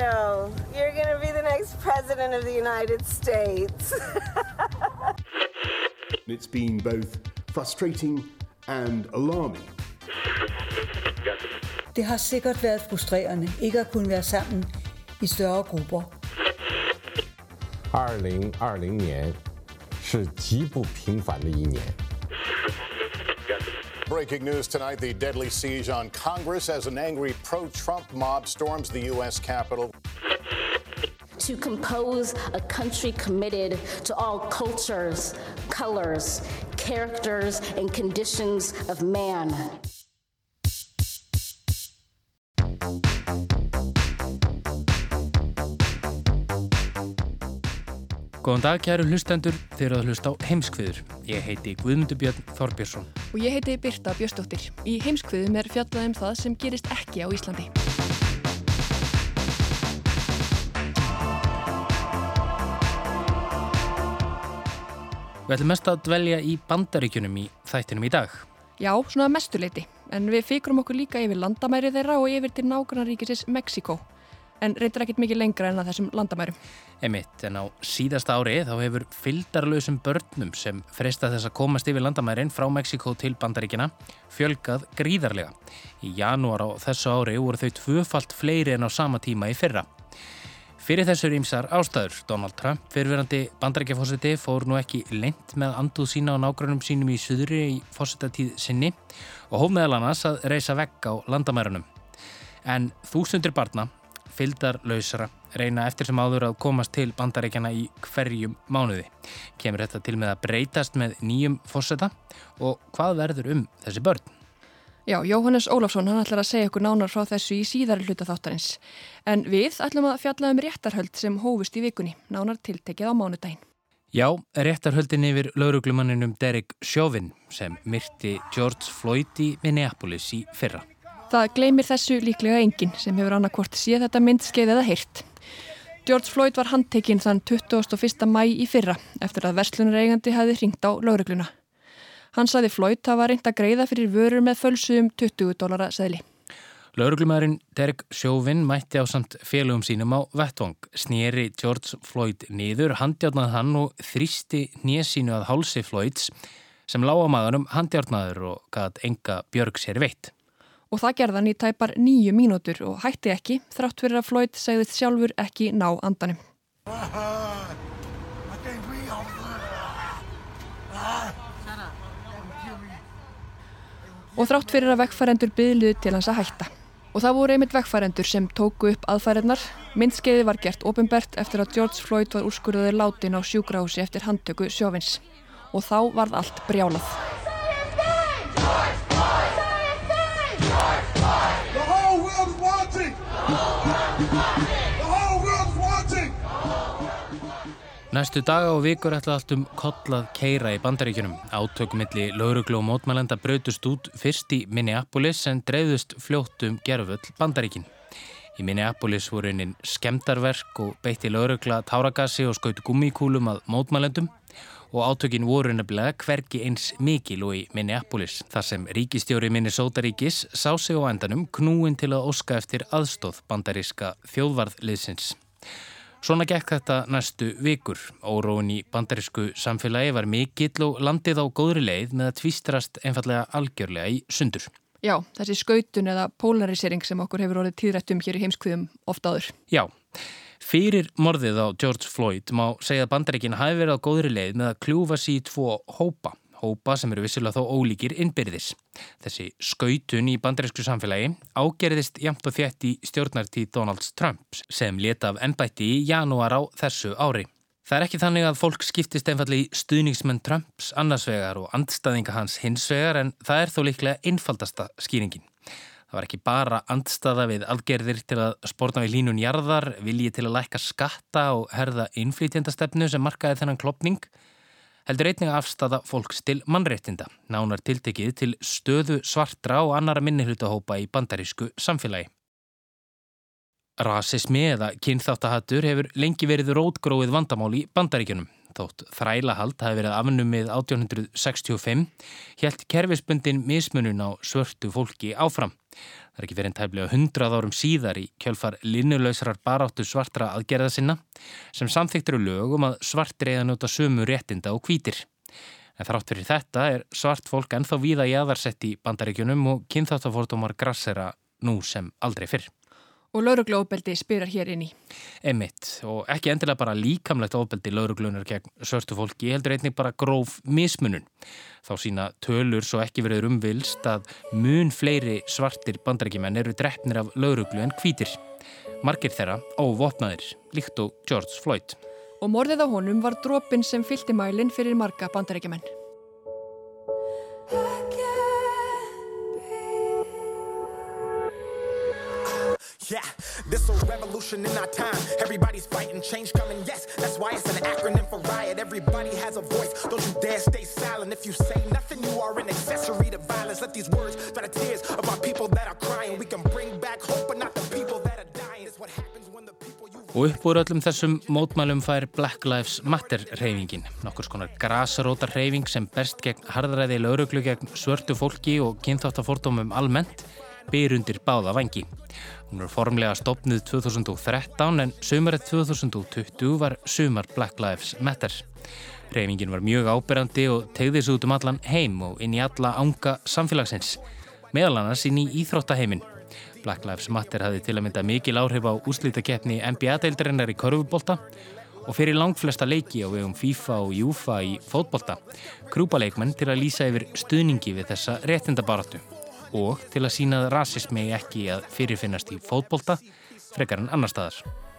Joe. You're gonna be the next president of the United States. it's been both frustrating and alarming. Det har sikkert været frustrerende ikke at kunne være sammen i større grupper. 二零二零年是极不平凡的一年。 Breaking news tonight the deadly siege on Congress as an angry pro Trump mob storms the U.S. Capitol. To compose a country committed to all cultures, colors, characters, and conditions of man. Góðan dag, kæru hlustendur, þeir eru að hlusta á heimskviður. Ég heiti Guðmundur Björn Þorbjörnsson. Og ég heiti Birta Björnsdóttir. Í heimskviðum er fjallað um það sem gerist ekki á Íslandi. Við ætlum mest að dvelja í bandaríkjunum í þættinum í dag. Já, svona mestuleiti. En við fikrum okkur líka yfir landamæri þeirra og yfir til nágrunnaríkisins Mexiko en reyndar ekkit mikið lengra en að þessum landamærum. Emitt, en á síðasta ári þá hefur fyldarlausum börnum sem freista þess að komast yfir landamærin frá Mexiko til Bandaríkina fjölgað gríðarlega. Í janúar á þessu ári voru þau tvöfalt fleiri en á sama tíma í fyrra. Fyrir þessur ímsar ástæður, Donald Trump, fyrirverandi bandarækjafósiti, fór nú ekki lengt með anduð sína á nágrunum sínum í suðri í fósitatíð sinni og hóf meðal annars að reysa vegg á landamærunum. En þúsundir barna fyldarlausara reyna eftir sem áður að komast til bandaríkjana í hverjum mánuði. Kemur þetta til með að breytast með nýjum fórseta og hvað verður um þessi börn? Já, Jóhannes Ólafsson hann ætlar að segja okkur nánar frá þessu í síðari hluta þáttarins. En við ætlum að fjalla um réttarhöld sem hófust í vikunni, nánar tiltekið á mánudaginn. Já, réttarhöldin yfir lauruglumanninum Derek Chauvin sem myrti George Floyd í Minneapolis í fyrra. Það gleymir þessu líklega enginn sem hefur annarkvort séð þetta myndskeið eða heyrt. George Floyd var handtekinn þann 21. mæ í fyrra eftir að verslunareigandi hefði ringt á laurugluna. Hann saði Floyd að var reynd að greiða fyrir vörur með fölsuðum 20 dólara seðli. Lauruglumæðurinn Derek Chauvin mætti á samt félögum sínum á vettvang, snýri George Floyd niður, handjárnað hann og þrýsti nésínu að hálsi Floyds sem lág á maðurum handjárnaður og gæt enga björg sér veitt og það gerðan í tæpar nýju mínútur og hætti ekki þrátt fyrir að Floyd segðist sjálfur ekki ná andanum. Og þrátt fyrir að vekkfærendur byðluði til hans að hætta. Og það voru einmitt vekkfærendur sem tóku upp aðfærennar. Myndskeiði var gert ofinbert eftir að George Floyd var úrskurðuði látin á sjúgrási eftir handtöku sjófins. Og þá varð allt brjálað. Næstu daga og vikur ætla allt um kollað keira í bandaríkunum. Átökumilli lauruglu og mótmælenda brautust út fyrst í Minneapolis en dreifðust fljóttum gerfull bandaríkin. Í Minneapolis voru einninn skemdarverk og beitti laurugla táragassi og skautu gummikúlum að mótmælendum og átökin voru nefnilega hvergi eins mikil og í Minneapolis. Þar sem ríkistjóri Minnesota ríkis sá sig á endanum knúin til að óska eftir aðstóð bandaríska þjóðvarðliðsins. Svona gekk þetta næstu vikur. Óróin í bandarísku samfélagi var mikill og landið á góðri leið með að tvístrast einfallega algjörlega í sundur. Já, þessi skautun eða polarisering sem okkur hefur orðið tíðrættum hér í heimskviðum ofta áður. Já, fyrir morðið á George Floyd má segja að bandaríkin hafi verið á góðri leið með að kljúfa sér í tvo hópa hópa sem eru vissilega þó ólíkir innbyrðis. Þessi skautun í bandarísku samfélagi ágerðist jamt og þétt í stjórnartíð Donalds Trump sem leta af ennbætti í janúar á þessu ári. Það er ekki þannig að fólk skiptist einfalli í stuðningsmenn Trumps annarsvegar og andstaðinga hans hinsvegar en það er þó líklega einfaldasta skýringin. Það var ekki bara andstaða við algerðir til að spórna við línun jarðar, vilji til að lækka skatta og herða innflýtjandastefnu sem markaði þennan klopning heldur einnig afstafa fólks til mannréttinda, nánar tiltekið til stöðu svartra og annara minnihlutahópa í bandarísku samfélagi. Rasismi eða kynþáttahattur hefur lengi verið rótgróið vandamál í bandaríkjunum. Þótt þrælahald hafi verið afnumið 1865 helt kerfisbundin mismunun á svörtu fólki áfram. Það er ekki verið tæmlega hundrað árum síðar í kjölfar linnulöysrar baráttu svartra aðgerða sinna sem samþyktur lög um að svart reyða njóta sömu réttinda og hvítir. En þrátt fyrir þetta er svart fólk ennþá víða í aðarsett í bandaríkjunum og kynþáttafórtumar grassera nú sem aldrei fyrr og lauruglófbeldi spyrar hér inn í. Emitt og ekki endilega bara líkamlegt ofbeldi lauruglunar gegn sörtu fólki, heldur einnig bara gróf mismunun. Þá sína tölur svo ekki verið umvilst að mun fleiri svartir bandarækjumenn eru drefnir af lauruglu en hvítir. Margir þeirra óvopnaðir, líkt og George Floyd. Og morðið á honum var drópin sem fylgti mælinn fyrir marga bandarækjumenn. This a revolution in our time. Everybody's fighting, change coming, yes. That's why it's an acronym for riot. Everybody has a voice. Don't you dare stay silent. If you say nothing, you are an accessory to violence. Let these words dry the tears of our people that are crying. We can bring back hope, but not the people that are dying. It's what happens when the people you... Og upp úr öllum þessum mótmælum fær Black Lives Matter reyfingin. Nokkur skonar grasrótar reyfing sem berst gegn harðræði lauruglu gegn svörtu fólki og kynþáttafordómum almennt byr undir báða vangi. Hún er formlega stopnið 2013 en sömarið 2020 var sömar Black Lives Matter. Reyfingin var mjög áberandi og tegði þessu út um allan heim og inn í alla ánga samfélagsins, meðal annars inn í íþróttaheimin. Black Lives Matter hafði til að mynda mikil áhrif á úslítakeppni NBA-deildarinnar í korfubólta og fyrir langflesta leiki á vegum FIFA og Júfa í fótbolta, krúpaleikmenn til að lýsa yfir stuðningi við þessa réttindabaratu og til að sína að rasismi ekki að fyrirfinnast í fótbolta frekar en annar staðar.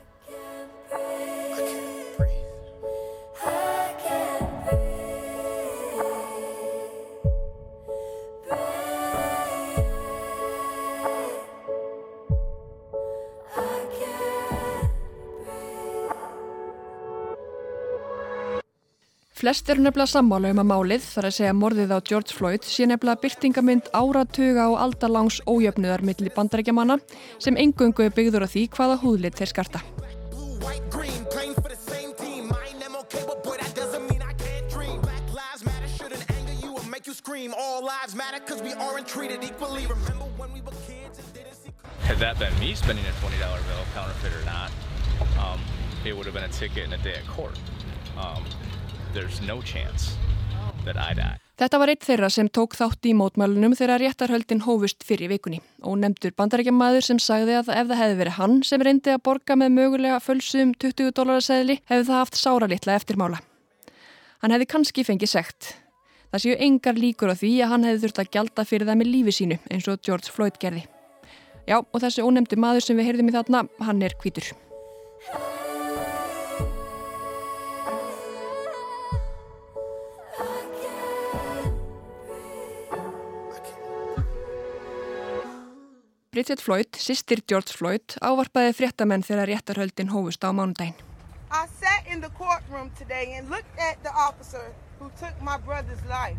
Flest eru nefnilega sammála um að málið þar að segja morðið á George Floyd sé nefnilega byrtingamind áratuga og aldalangs ójöfnuðar millir bandarækjamanna sem engungu er byggður á því hvaða húðlit þeir skarta. Had that been me spending a $20 bill, counterfeit or not, um, it would have been a ticket and a day at court. Um, no Þetta var eitt þeirra sem tók þátt í mótmælunum þegar réttarhöldin hófust fyrir vikunni og nefndur bandarækjamaður sem sagði að ef það hefði verið hann sem reyndi að borga með mögulega fölsum 20 dólarsæðli hefði það haft sáralitla eftirmála. Hann hefði kannski fengið segt. Það séu engar líkur á því að hann hefði þurft að gjalda fyrir það með lífi sínu eins og George Floyd gerði. Já og þessi ónefndi maður sem við heyrðum í þarna, hann er kvítur. Bridget Floyd, sýstir George Floyd, ávarpaði fréttamenn þegar réttarhöldin hófust á mánudaginn. I sat in the courtroom today and looked at the officer who took my brother's life.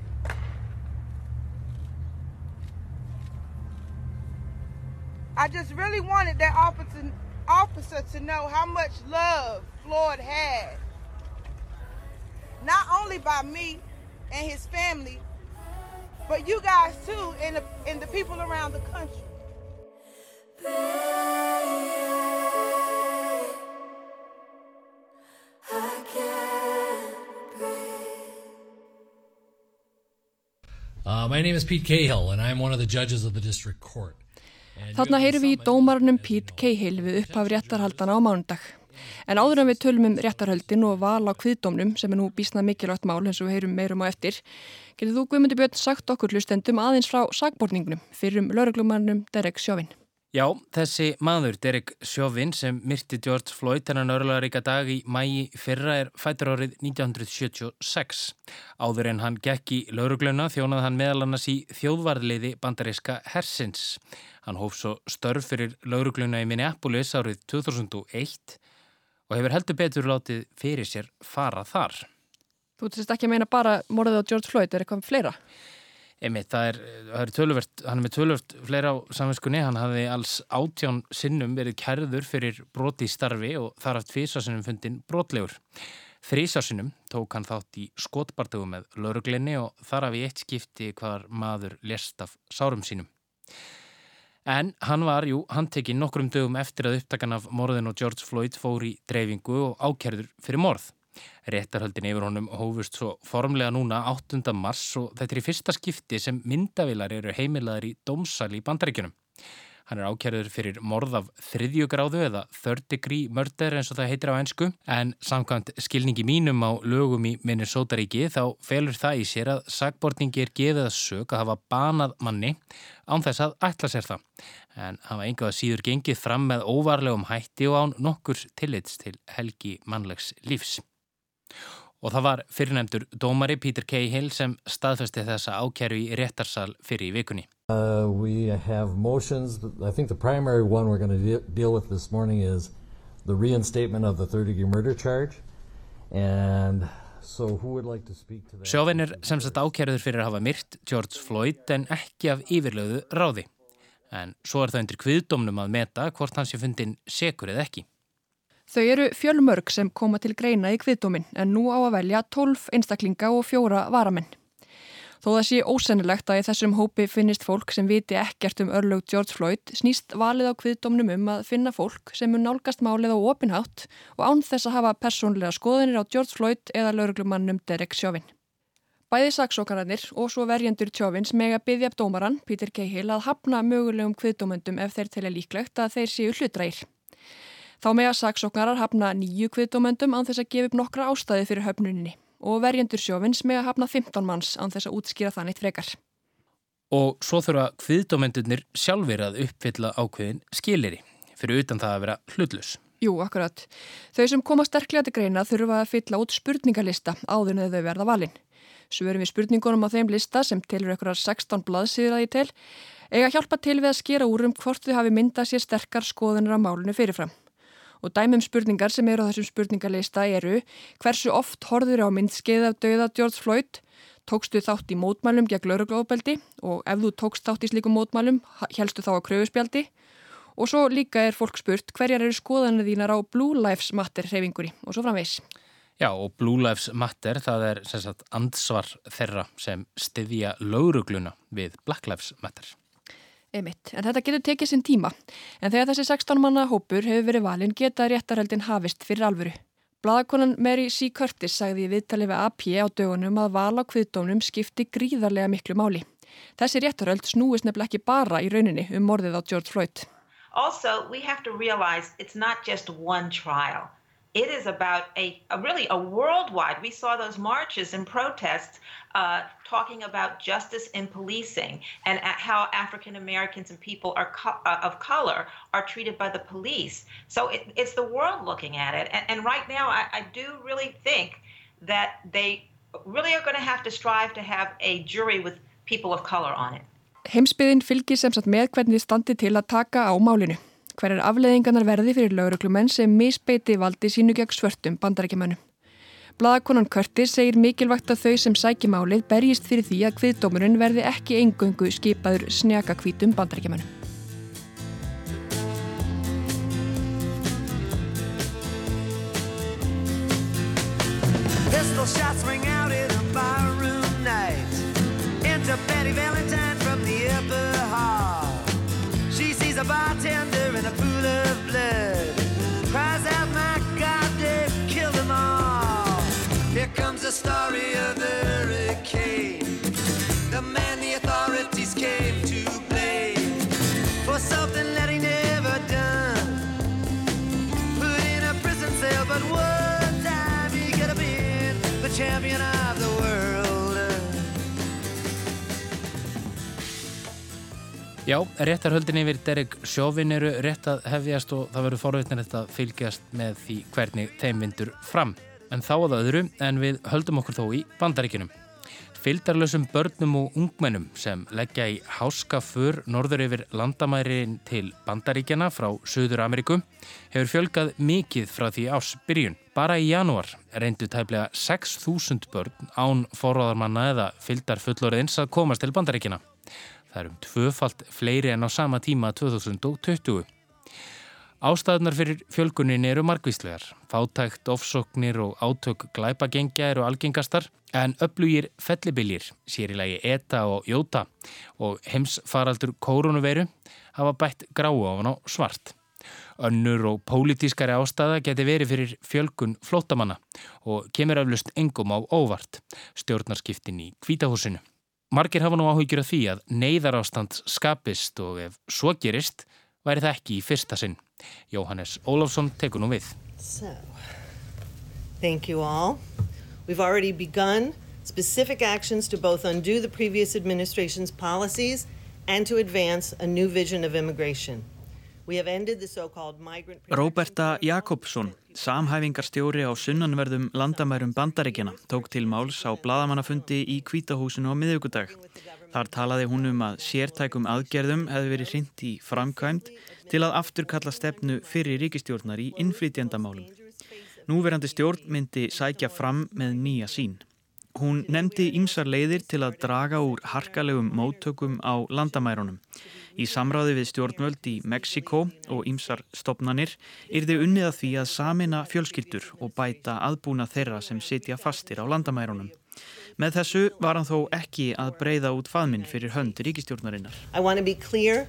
I just really wanted that officer, officer to know how much love Floyd had. Not only by me and his family, but you guys too and the, and the people around the country. Uh, my name is Pete Cahill and I'm one of the judges of the district court. Þarna heyrum við í dómarnum Pete Cahill við upphaf réttarhaldana á mánundag. En áður en við tölum um réttarhaldin og val á kviðdómnum sem er nú bísnað mikilvægt mál eins og við heyrum meirum á eftir, getur þú Guðmundi Björn sagt okkur hlustendum aðeins frá sagborningnum fyrir um lauruglumannum Derek Sjóvin. Já, þessi maður, Derek Chauvin, sem myrti George Floyd hennan örlaríka dag í mægi fyrra er fætur árið 1976. Áður en hann gekk í laurugluna þjónað hann meðal annars í þjóðvarðliði bandaríska Hersins. Hann hóf svo störf fyrir laurugluna í Minneapolis árið 2001 og hefur heldur betur látið fyrir sér fara þar. Þú veist ekki að meina bara morðið á George Floyd, er eitthvað fleira? Einmitt, það er, það er töluvert, hann er með töluvert fleira á samvinskunni, hann hafði alls átján sinnum verið kærður fyrir broti í starfi og þar haft fyrsta sinnum fundin brotlegur. Þrísásinum tók hann þátt í skotbartögu með lauruglinni og þar af í eitt skipti hvar maður lest af sárum sínum. En hann var, jú, hann tekið nokkrum dögum eftir að upptakan af morðin og George Floyd fór í dreifingu og ákerður fyrir morð. Réttarhöldin yfir honum hófust svo formlega núna 8. mars og þetta er í fyrsta skipti sem myndavilar eru heimilaðar í dómsal í bandaríkjunum. Hann er ákjærður fyrir morð af þriðjugráðu eða third degree murder eins og það heitir á einsku en samkvæmt skilningi mínum á lögum í Minnesota-ríki þá felur það í sér að sagbortningi er gefið að sög að hafa banað manni án þess að ætla sér það en hafa einhvað síður gengið fram með óvarlegum hætti og án nokkur tillits til helgi mannlegs lífs. Og það var fyrirnefndur dómari Peter Cahill sem staðfesti þessa ákjæru í réttarsal fyrir í vikunni. Uh, we have motions. I think the primary one we're going to de deal with this morning is the reinstatement of the third degree murder charge. And so who would like to speak to that? Sjóvin er sem sagt ákjæruður fyrir að hafa myrt George Floyd en ekki af yfirlöðu ráði. En svo er það undir kviðdómnum að meta hvort hans sé fundin sekur eða ekki. Þau eru fjölmörg sem koma til greina í kviðdómin en nú á að velja 12 einstaklinga og fjóra varamenn. Þó það sé ósennilegt að í þessum hópi finnist fólk sem viti ekkert um örlög George Floyd snýst valið á kviðdómnum um að finna fólk sem mun nálgast málið á opinhátt og án þess að hafa persónlega skoðinir á George Floyd eða lauruglumannum Derek Chauvin. Bæði saksókararnir og svo verjendur Chauvins meg að byggja upp dómaran, Peter Cahill, að hafna mögulegum kviðdómendum ef þeir telja líklegt að þeir séu hlutrægir. Þá með að saksóknarar hafna nýju kviðdómendum án þess að gefa upp nokkra ástæði fyrir höfnuninni og verjendur sjófins með að hafna 15 manns án þess að útskýra það neitt frekar. Og svo þurfa kviðdómendunir sjálfur að uppfylla ákveðin skiliri fyrir utan það að vera hlutlus. Jú, akkurat. Þau sem koma sterklega til greina þurfa að fylla út spurningalista áður en þau verða valin. Svörum við spurningunum á þeim lista sem tilur ekkurar 16 blaðsýður að í til eiga hjálpa til við að skera úr um hvort þau hafi myndað sér sterkar skoðunir á málunu fyrirfram. Og dæmum spurningar sem eru á þessum spurningarleista eru hversu oft horður á myndskeið af dauða George Floyd, tókstu þátt í mótmælum gegn lauruglóðbeldi og ef þú tókst þátt í slíkum mótmælum helstu þá á kröfuspjaldi og svo líka er fólk spurt hverjar eru skoðanir þínar á Blue Lives Matter hreyfingunni og svo framvegs. Já og Blue Lives Matter það er sem sagt ansvar þeirra sem styðja laurugluna við Black Lives Matter. Einmitt. En þetta getur tekið sinn tíma. En þegar þessi 16 manna hópur hefur verið valin geta réttarhaldin hafist fyrir alvöru. Blaðakonan Mary C. Curtis sagði í viðtali við AP á dögunum að vala kviðdónum skipti gríðarlega miklu máli. Þessi réttarhald snúist nefnileg ekki bara í rauninni um morðið á George Floyd. Also, we have to realize it's not just one trial. It is about a, a really a worldwide. We saw those marches and protests uh, talking about justice in policing and how African Americans and people are co uh, of color are treated by the police. So it, it's the world looking at it. And, and right now, I, I do really think that they really are going to have to strive to have a jury with people of color on it. Heimsbyðin fylgir sem sagt með hvernig standi til að taka á málinu. Hver er afleðingarnar verði fyrir lauruglumenn sem misbeiti valdi sínu gegn svörtum bandarækjumannum. Blaðakonan Curtis segir mikilvægt að þau sem sæki málið berjist fyrir því að kviðdómurinn verði ekki engöngu skipaður snjaka kvítum bandarækjumannum. Story of the hurricane. The man the authorities came to blame For something that he never done. Put in a prison cell, but one time he could have been The champion of the world. Já, réttarhöldin yfir Derek Chauvin eru rétt að hefjast og það verður forveitnilegt að fylgjast með því hvernig þeim vindur fram. En þá að öðru en við höldum okkur þó í bandaríkinum. Fyldarlösum börnum og ungmennum sem leggja í háskafur norður yfir landamærin til bandaríkjana frá Suður Ameríku hefur fjölgað mikið frá því ás byrjun. Bara í janúar reyndu tæplega 6.000 börn án forráðarmanna eða fyldar fullorðins að komast til bandaríkjana. Það er um tvöfalt fleiri en á sama tíma 2020. Ástæðunar fyrir fjölgunin eru margvíslegar. Fátækt, ofsóknir og átök glæpagengja eru algengastar en öflugir fellibiljir, sér í lagi ETA og JÓTA og heimsfaraldur koronaveiru hafa bætt gráu á hann á svart. Önnur og pólitískari ástæða geti verið fyrir fjölgun flótamanna og kemur eflust engum á óvart, stjórnarskiptin í kvítahúsinu. Margir hafa nú áhyggjur af því að neyðar ástand skapist og ef svo gerist væri það ekki í fyrsta sinn. Jóhannes Ólafsson tekur nú við. So, thank you all. We've already begun specific actions to both undo the previous administration's policies and to advance a new vision of immigration. Róberta Jakobsson, samhæfingarstjóri á sunnanverðum landamærum bandaríkjana, tók til máls á bladamannafundi í Kvítahúsinu á miðugudag. Þar talaði hún um að sértækum aðgerðum hefði verið hrind í framkvæmt til að afturkalla stefnu fyrir ríkistjórnar í innflytjandamálum. Núverandi stjórn myndi sækja fram með nýja sín. Hún nefndi ymsar leiðir til að draga úr harkalegum móttökum á landamærunum. Í samráði við stjórnvöld í Mexiko og ymsar stopnanir þau unnið að því að samina fjölskyldur og bæta aðbúna þeirra sem sitja fastir á landamærunum. Með þessu var hann þó ekki að breyða út faðminn fyrir hönd ríkistjórnarinnar. I want to be clear,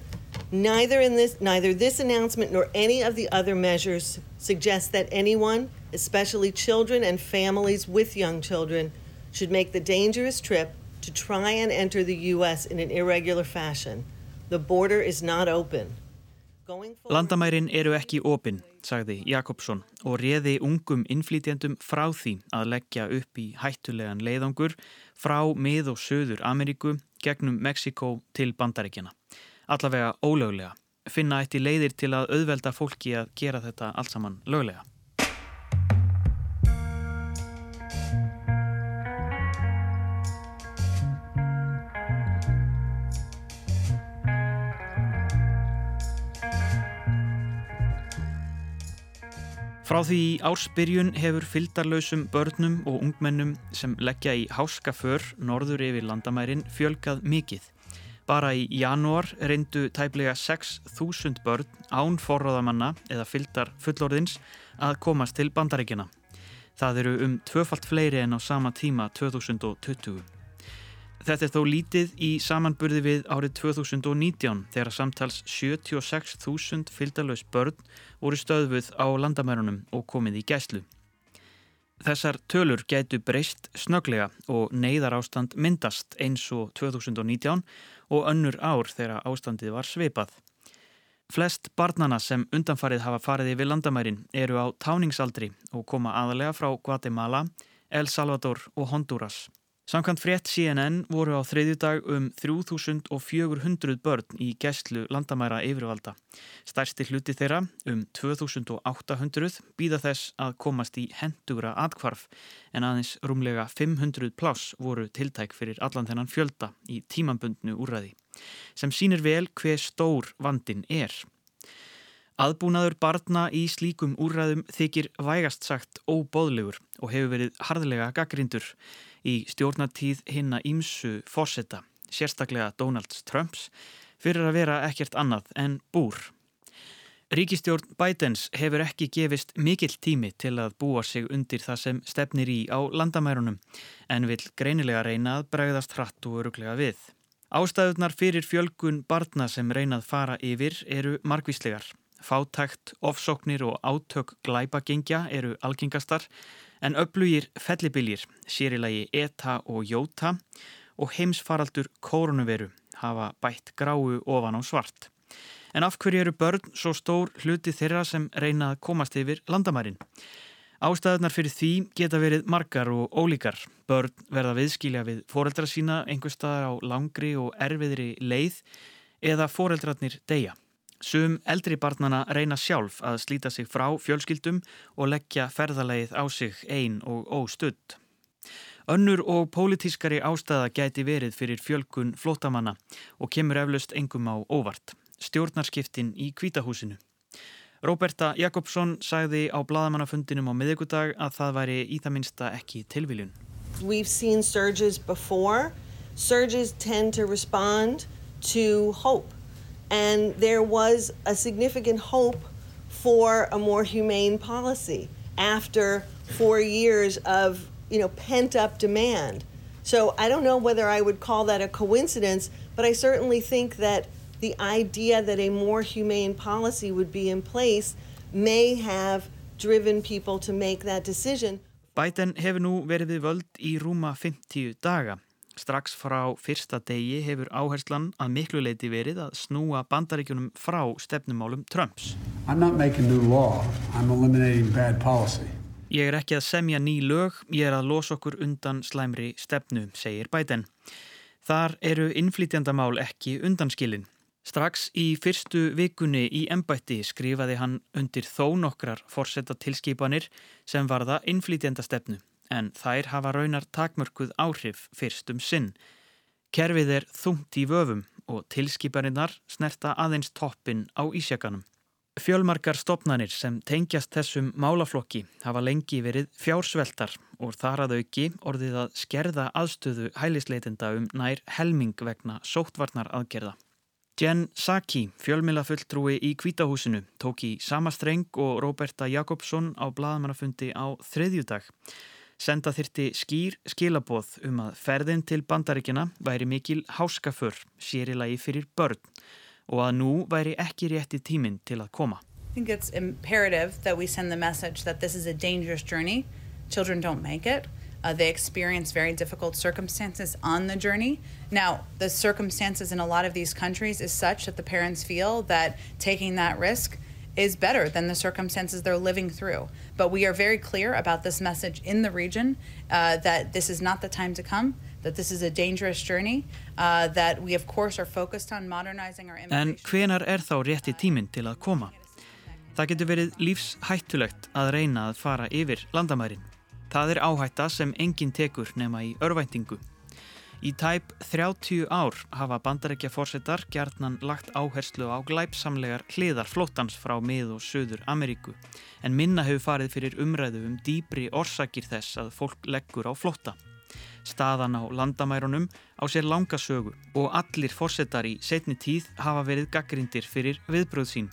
neither, this, neither this announcement nor any of the other measures suggest that anyone, especially children and families with young children, should make the dangerous trip to try and enter the U.S. in an irregular fashion. The border is not open. Landamærin eru ekki opinn, sagði Jakobsson og réði ungum innflýtjandum frá því að leggja upp í hættulegan leiðangur frá mið- og söður Ameríku gegnum Mexiko til bandaríkjana. Allavega ólöglega. Finna eitt í leiðir til að auðvelda fólki að gera þetta allt saman löglega. Frá því í ársbyrjun hefur fyldarlausum börnum og ungmennum sem leggja í háska för norður yfir landamærin fjölgað mikið. Bara í janúar reyndu tæplega 6.000 börn án forráðamanna eða fyldar fullorðins að komast til bandaríkjana. Það eru um tvöfalt fleiri en á sama tíma 2020. Þetta er þó lítið í samanburði við árið 2019 þegar samtals 76.000 fylgdalaus börn voru stöðvuð á landamærunum og komið í gæslu. Þessar tölur gætu breyst snöglega og neyðar ástand myndast eins og 2019 og önnur ár þegar ástandið var sveipað. Flest barnana sem undanfarið hafa farið yfir landamærin eru á táningsaldri og koma aðalega frá Guatemala, El Salvador og Honduras. Samkvæmt frétt CNN voru á þriðjudag um 3400 börn í gæslu landamæra yfirvalda. Stærsti hluti þeirra, um 2800, býða þess að komast í hendugra atkvarf en aðeins rúmlega 500 pláss voru tiltæk fyrir allan þennan fjölda í tímambundnu úrræði. Sem sínir vel hver stór vandin er. Aðbúnaður barna í slíkum úrræðum þykir vægast sagt óbóðlegur og hefur verið harðlega gaggrindur í stjórnatíð hinna ímsu fórseta, sérstaklega Donald Trumps, fyrir að vera ekkert annað en búr. Ríkistjórn Bidens hefur ekki gefist mikill tími til að búa sig undir það sem stefnir í á landamærunum en vil greinilega reyna að bregðast hratt og öruglega við. Ástæðunar fyrir fjölgun barna sem reynað fara yfir eru margvíslegar. Fátækt, ofsóknir og átök glæpagengja eru algengastar en öflugir fellibiljir, sérilagi ETA og JÓTA og heimsfaraldur koronaviru hafa bætt gráu ofan á svart. En af hverju eru börn svo stór hluti þeirra sem reyna að komast yfir landamærin? Ástæðunar fyrir því geta verið margar og ólíkar. Börn verða viðskilja við foreldra sína einhver staðar á langri og erfiðri leið eða foreldrarnir deyja. Sum eldri barnana reyna sjálf að slíta sig frá fjölskyldum og leggja ferðalegið á sig ein og óstudd. Önnur og pólitískari ástæða gæti verið fyrir fjölkun flótamanna og kemur eflaust engum á óvart. Stjórnarskiptin í kvítahúsinu. Róberta Jakobsson sagði á bladamannafundinum á miðugudag að það væri í það minsta ekki tilviljun. We've seen surges before. Surges tend to respond to hope. And there was a significant hope for a more humane policy after four years of you know pent up demand. So I don't know whether I would call that a coincidence, but I certainly think that the idea that a more humane policy would be in place may have driven people to make that decision. Biden hefur nú verið við völd í rúma 50 daga. Strax frá fyrsta degi hefur áherslan að miklu leiti verið að snúa bandaríkjunum frá stefnumálum Trumps. I'm not making new law, I'm eliminating bad policy. Ég er ekki að semja ný lög, ég er að losa okkur undan slæmri stefnu, segir Biden. Þar eru innflýtjandamál ekki undanskilin. Strax í fyrstu vikunni í embætti skrifaði hann undir þó nokkrar forsetta tilskipanir sem varða innflýtjandastefnu en þær hafa raunar takmörkuð áhrif fyrst um sinn. Kerfið er þungt í vöfum og tilskipaninnar snerta aðeins toppin á ísjakanum. Fjölmarkar stopnarnir sem tengjast þessum málaflokki hafa lengi verið fjársveltar og þar að auki orðið að skerða aðstöðu hælisleitenda um nær helming vegna sóttvarnar aðgerða. Jen Psaki, fjölmilafulltrúi í Kvítahúsinu, tók í sama streng og Róberta Jakobsson á bladamannafundi á þriðjudag. Senda þyrti skýr skilaboð um að ferðin til bandaríkjana væri mikil háskafur, sérilagi fyrir börn og að nú væri ekki rétti tíminn til að koma. I think it's imperative that we send the message that this is a dangerous journey. Children don't make it. Uh, they experience very difficult circumstances on the journey. Now, the circumstances in a lot of these countries is such that the parents feel that taking that risk is better than the circumstances they're living through. But we are very clear about this message in the region uh, that this is not the time to come, that this is a dangerous journey, uh, that we of course are focused on modernizing our En hvenar er þá rétti tíminn til að koma? Það getur verið lífshættulegt að reyna að fara yfir landamærin. Það er áhætta sem enginn tekur nema í örvæntingu. Í tæp 30 ár hafa bandarækja fórsetar gjarnan lagt áherslu á glæpsamlegar hliðar flótans frá mið- og söður Ameríku en minna hefur farið fyrir umræðu um dýbri orsakir þess að fólk leggur á flóta. Staðan á landamærunum á sér langa sögu og allir fórsetar í setni tíð hafa verið gaggrindir fyrir viðbröð sín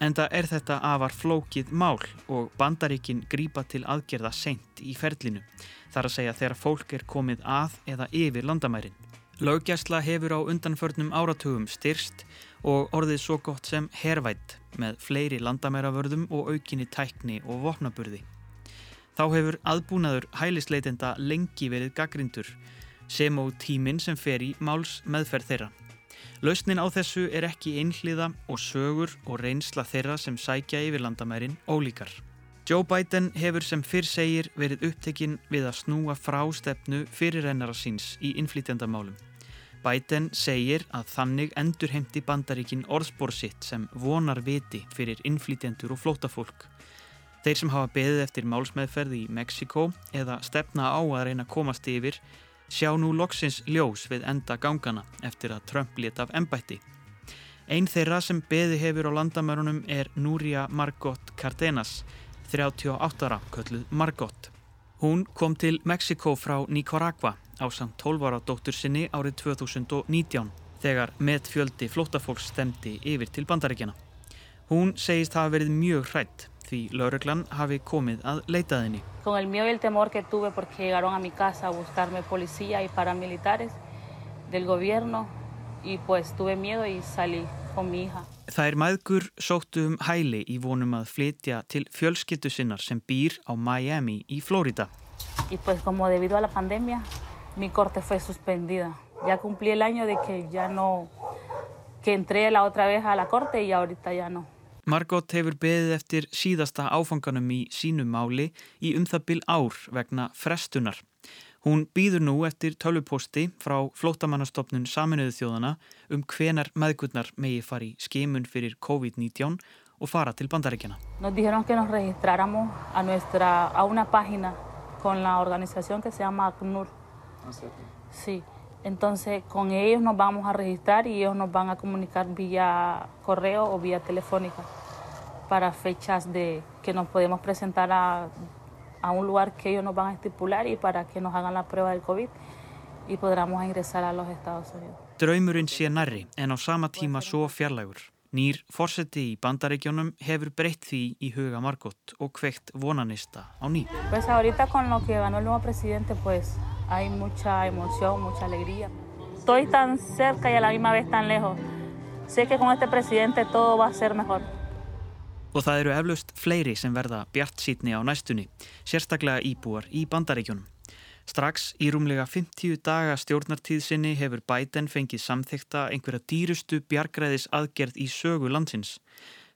en það er þetta afar flókið mál og bandaríkin grípa til aðgerða seint í ferlinu. Það er að segja þegar fólk er komið að eða yfir landamærin. Laugjæsla hefur á undanförnum áratugum styrst og orðið svo gott sem hervætt með fleiri landamæravörðum og aukinni tækni og vopnaburði. Þá hefur aðbúnaður hælisleitenda lengi verið gaggrindur sem á tíminn sem fer í máls meðferð þeirra. Lausnin á þessu er ekki einhliða og sögur og reynsla þeirra sem sækja yfir landamærin ólíkar. Joe Biden hefur sem fyrr segir verið upptekinn við að snúa frá stefnu fyrirrennara síns í innflýtjandamálum. Biden segir að þannig endur heimti bandaríkin orðspór sitt sem vonar viti fyrir innflýtjendur og flótafólk. Þeir sem hafa beðið eftir málsmeðferði í Mexiko eða stefna á að reyna að komast yfir sjá nú loksins ljós við enda gangana eftir að Trump leta af ennbætti. Einn þeirra sem beði hefur á landamörunum er Núria Margot Cardenas, 38 ára, kölluð Margot. Hún kom til Mexiko frá Nicaragua á samt 12 ára dóttur sinni árið 2019 þegar metfjöldi flótafólks stemdi yfir til bandaríkjana. Hún segist hafa verið mjög hrætt því lauruglan hafi komið að leitaðinni. Con el miedo y el temor que tuve porque llegaron a mi casa a buscarme policía y paramilitares del gobierno y pues tuve miedo y salí con mi hija. Það er maðgur sóttu um hæli í vonum að flytja til fjölskyttu sinnar sem býr á Miami í Florida. Y pues como debido a la pandemia mi corte fue suspendida. Ya cumplí el año de que ya no, que entré la otra vez a la corte y ahorita ya no. Margot hefur beðið eftir síðasta áfanganum í sínu máli í um það bil ár vegna frestunar. Hún býður nú eftir tölvuposti frá flótamannastofnun Saminuðu þjóðana um hvenar meðgurnar megi fari skimun fyrir COVID-19 og fara til bandaríkjana. Nos dijeron que nos registráramos a, nuestra, a una página con la organización que se llama ACNUR. Sí. Entonces con ellos nos vamos a registrar y ellos nos van a comunicar vía correo o vía telefónica para fechas de que nos podemos presentar a, a un lugar que ellos nos van a estipular y para que nos hagan la prueba del COVID y podamos ingresar a los Estados Unidos. Draumurinn sé nærri en á sama tíma svo fjarlægur. Nýr fórseti í bandaríkjónum hefur breytt því í huga Margot og kveikt vonanista á ný. Pues ahorita con lo que ganó el nuevo presidente pues hay mucha emoción, mucha alegría. Estoy tan cerca y a la misma vez tan lejos. Sé que con este presidente todo va a ser mejor. Og það eru eflaust fleiri sem verða bjart sítni á næstunni, sérstaklega íbúar í bandaríkjónum. Strax í rúmlega 50 daga stjórnartíð sinni hefur Biden fengið samþykta einhverja dýrustu bjargræðis aðgerð í sögu landsins.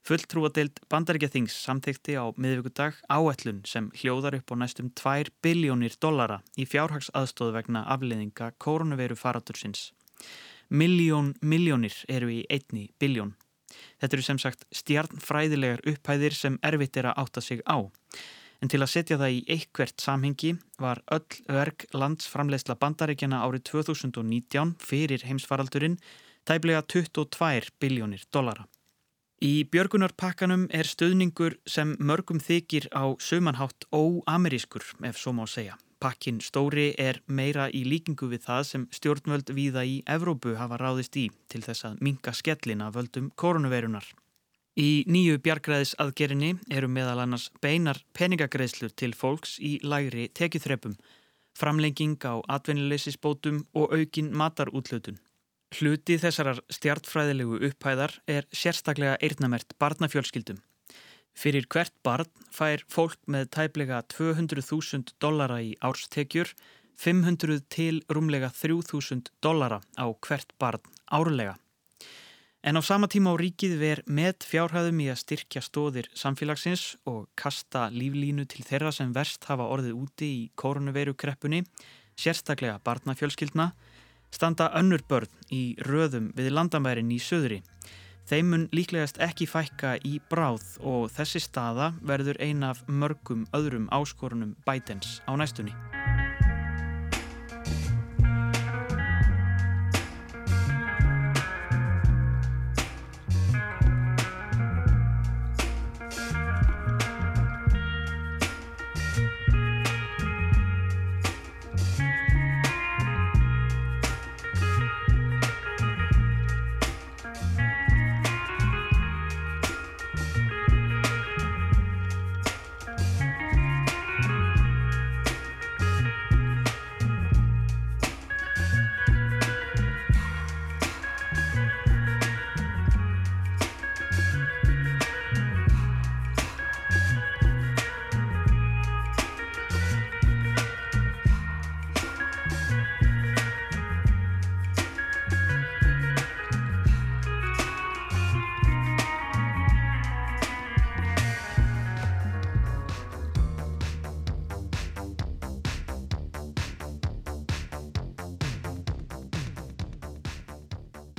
Fulltrúadeild bandaríkjathings samþykti á miðvíkudag áætlun sem hljóðar upp á næstum 2 biljónir dollara í fjárhagsaðstóð vegna afleðinga koronaviru faratursins. Miljón miljónir eru í einni biljón. Þetta eru sem sagt stjarnfræðilegar upphæðir sem erfitt er að átta sig á. En til að setja það í eitthvert samhengi var öll verk landsframlegsla bandaríkjana árið 2019 fyrir heimsfaraldurinn tæplega 22 biljónir dollara. Í björgunarpakkanum er stöðningur sem mörgum þykir á sömanhátt óamerískur ef svo má segja. Pakkin stóri er meira í líkingu við það sem stjórnvöld víða í Evrópu hafa ráðist í til þess að minga skellina völdum koronaveirunar. Í nýju bjargræðis aðgerinni eru meðal annars beinar peningagreðslur til fólks í lægri tekjuþrepum, framlenging á atvinnuleysisbótum og aukin matarútlötun. Hluti þessarar stjartfræðilegu upphæðar er sérstaklega eirnamert barnafjölskyldum. Fyrir hvert barn fær fólk með tæplega 200.000 dollara í árstekjur, 500 til rúmlega 3.000 dollara á hvert barn árlega. En á sama tíma á ríkið ver með fjárhæðum í að styrkja stóðir samfélagsins og kasta líflínu til þeirra sem verst hafa orðið úti í koronaverukreppunni, sérstaklega barnafjölskyldna, standa önnur börn í röðum við landamærin í söðri. Þeim mun líklegast ekki fækka í bráð og þessi staða verður eina af mörgum öðrum áskorunum Bidens á næstunni.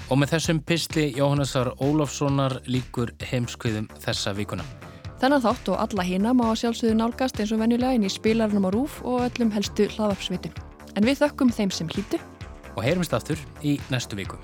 Og með þessum pistli Jóhannesar Ólafssonar líkur heimskviðum þessa vikuna. Þennan þátt og alla hina má að sjálfsögðu nálgast eins og venjulega inn í spilarnum á rúf og öllum helstu hlaðvarpsvitum. En við þökkum þeim sem hlýtu. Og heyrumst aftur í næstu viku.